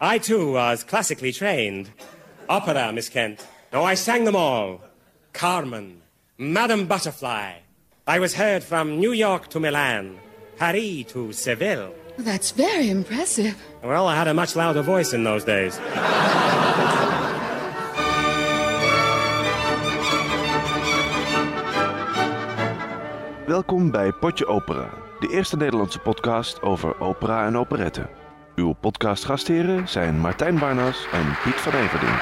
I too was classically trained. Opera, Miss Kent. Oh, I sang them all. Carmen, Madame Butterfly. I was heard from New York to Milan, Paris to Seville. That's very impressive. Well, I had a much louder voice in those days. Welkom bij Potje Opera, de eerste Nederlandse podcast over opera en operetten. Uw podcastgastheren zijn Martijn Barnas en Piet van Everdink.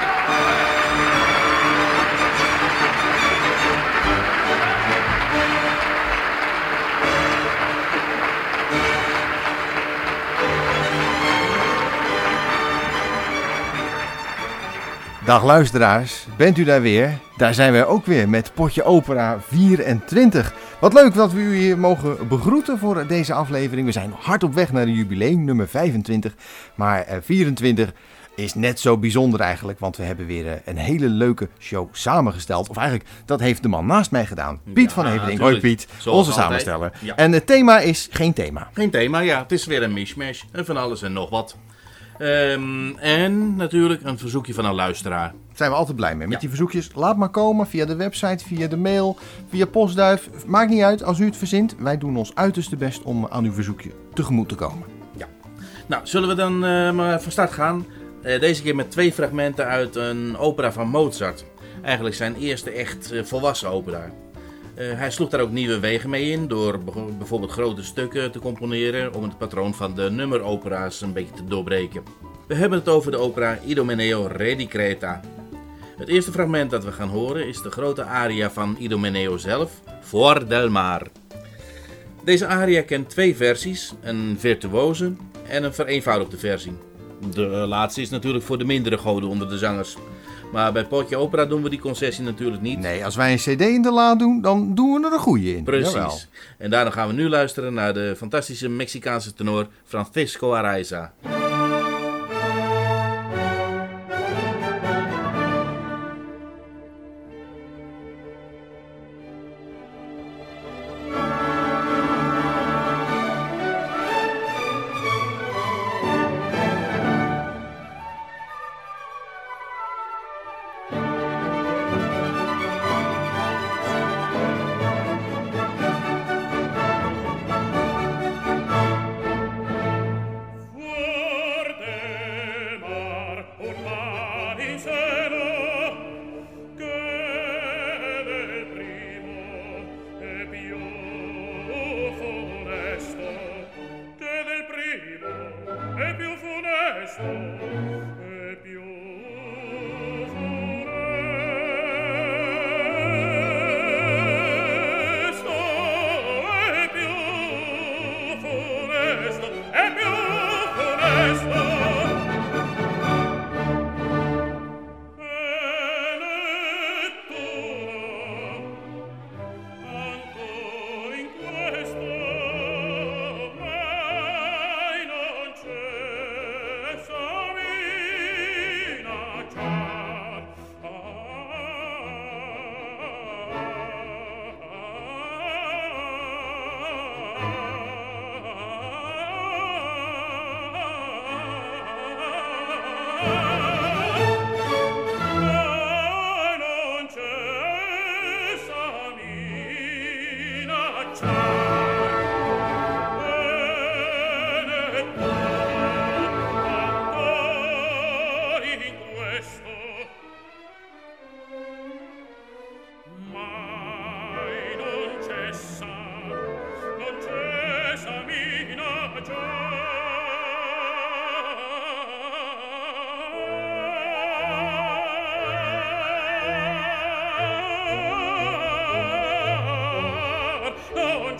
Dag luisteraars, bent u daar weer? Daar zijn wij ook weer met Potje Opera 24. Wat leuk dat we u hier mogen begroeten voor deze aflevering. We zijn hard op weg naar de jubileum, nummer 25. Maar eh, 24 is net zo bijzonder eigenlijk, want we hebben weer eh, een hele leuke show samengesteld. Of eigenlijk, dat heeft de man naast mij gedaan. Piet van Everding. Hoi. Piet, Zoals onze altijd. samensteller. Ja. En het thema is geen thema. Geen thema, ja. Het is weer een mishmash. En van alles en nog wat. Ehm, en natuurlijk een verzoekje van een luisteraar. Daar zijn we altijd blij mee. Met Ja. die verzoekjes, laat maar komen via de website, via de mail, via postduif. Maakt niet uit als u het verzint. Wij doen ons uiterste best om aan uw verzoekje tegemoet te komen. Nou, zullen we dan eh, maar van start gaan? Eh, deze keer met twee fragmenten uit een opera van Mozart. Eigenlijk zijn eerste echt eh, volwassen opera. Eh, hij sloeg daar ook nieuwe wegen mee in door bijvoorbeeld grote stukken te componeren om het patroon van de nummeropera's een beetje te doorbreken. We hebben het over de opera Idomeneo Re di Creta. Het eerste fragment dat we gaan horen is de grote aria van Idomeneo zelf, Voor del Mar. Deze aria kent twee versies, een virtuose en een vereenvoudigde versie. De laatste is natuurlijk voor de mindere goden onder de zangers. Maar bij Potje Opera doen we die concessie natuurlijk niet. Nee, als wij een cd in de la doen, dan doen we er een goeie in. Precies. Jawel. En daarna gaan we nu luisteren naar de fantastische Mexicaanse tenor Francisco Araiza. Amen.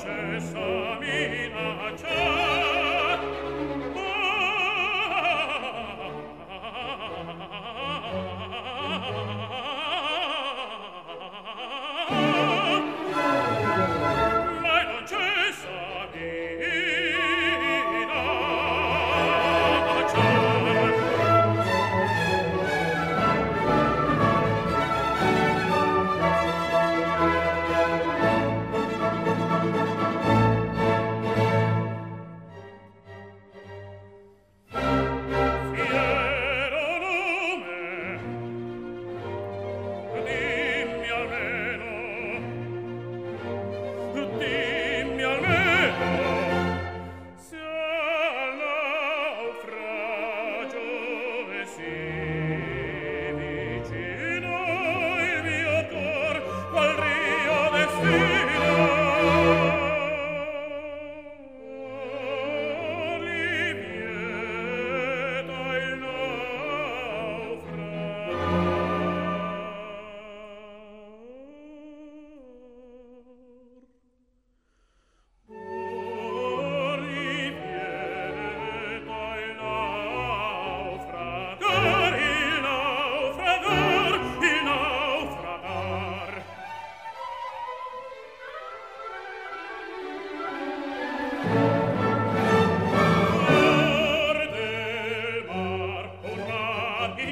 processa mina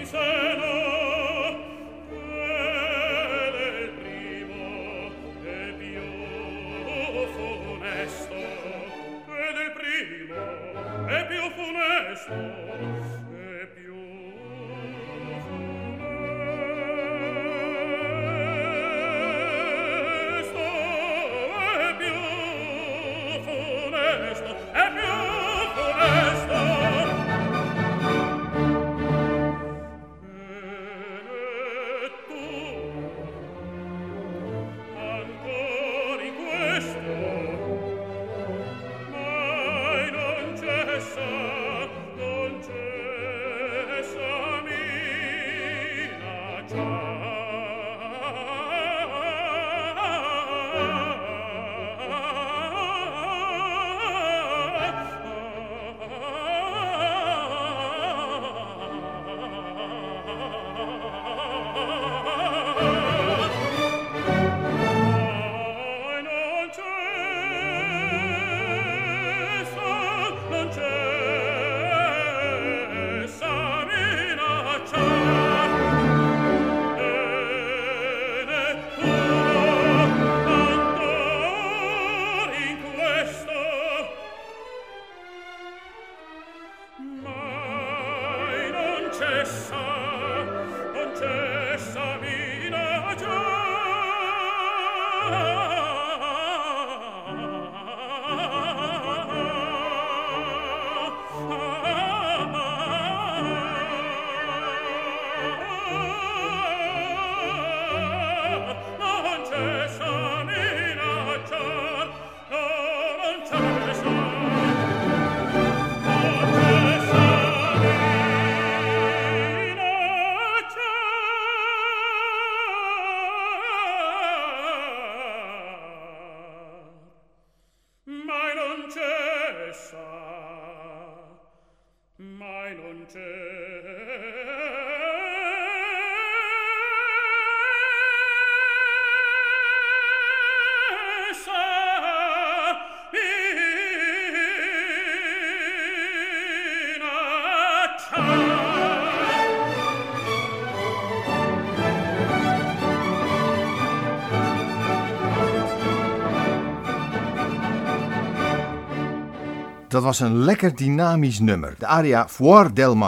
Reise Mein und Dat was een lekker dynamisch nummer. De aria Fuor del Mar.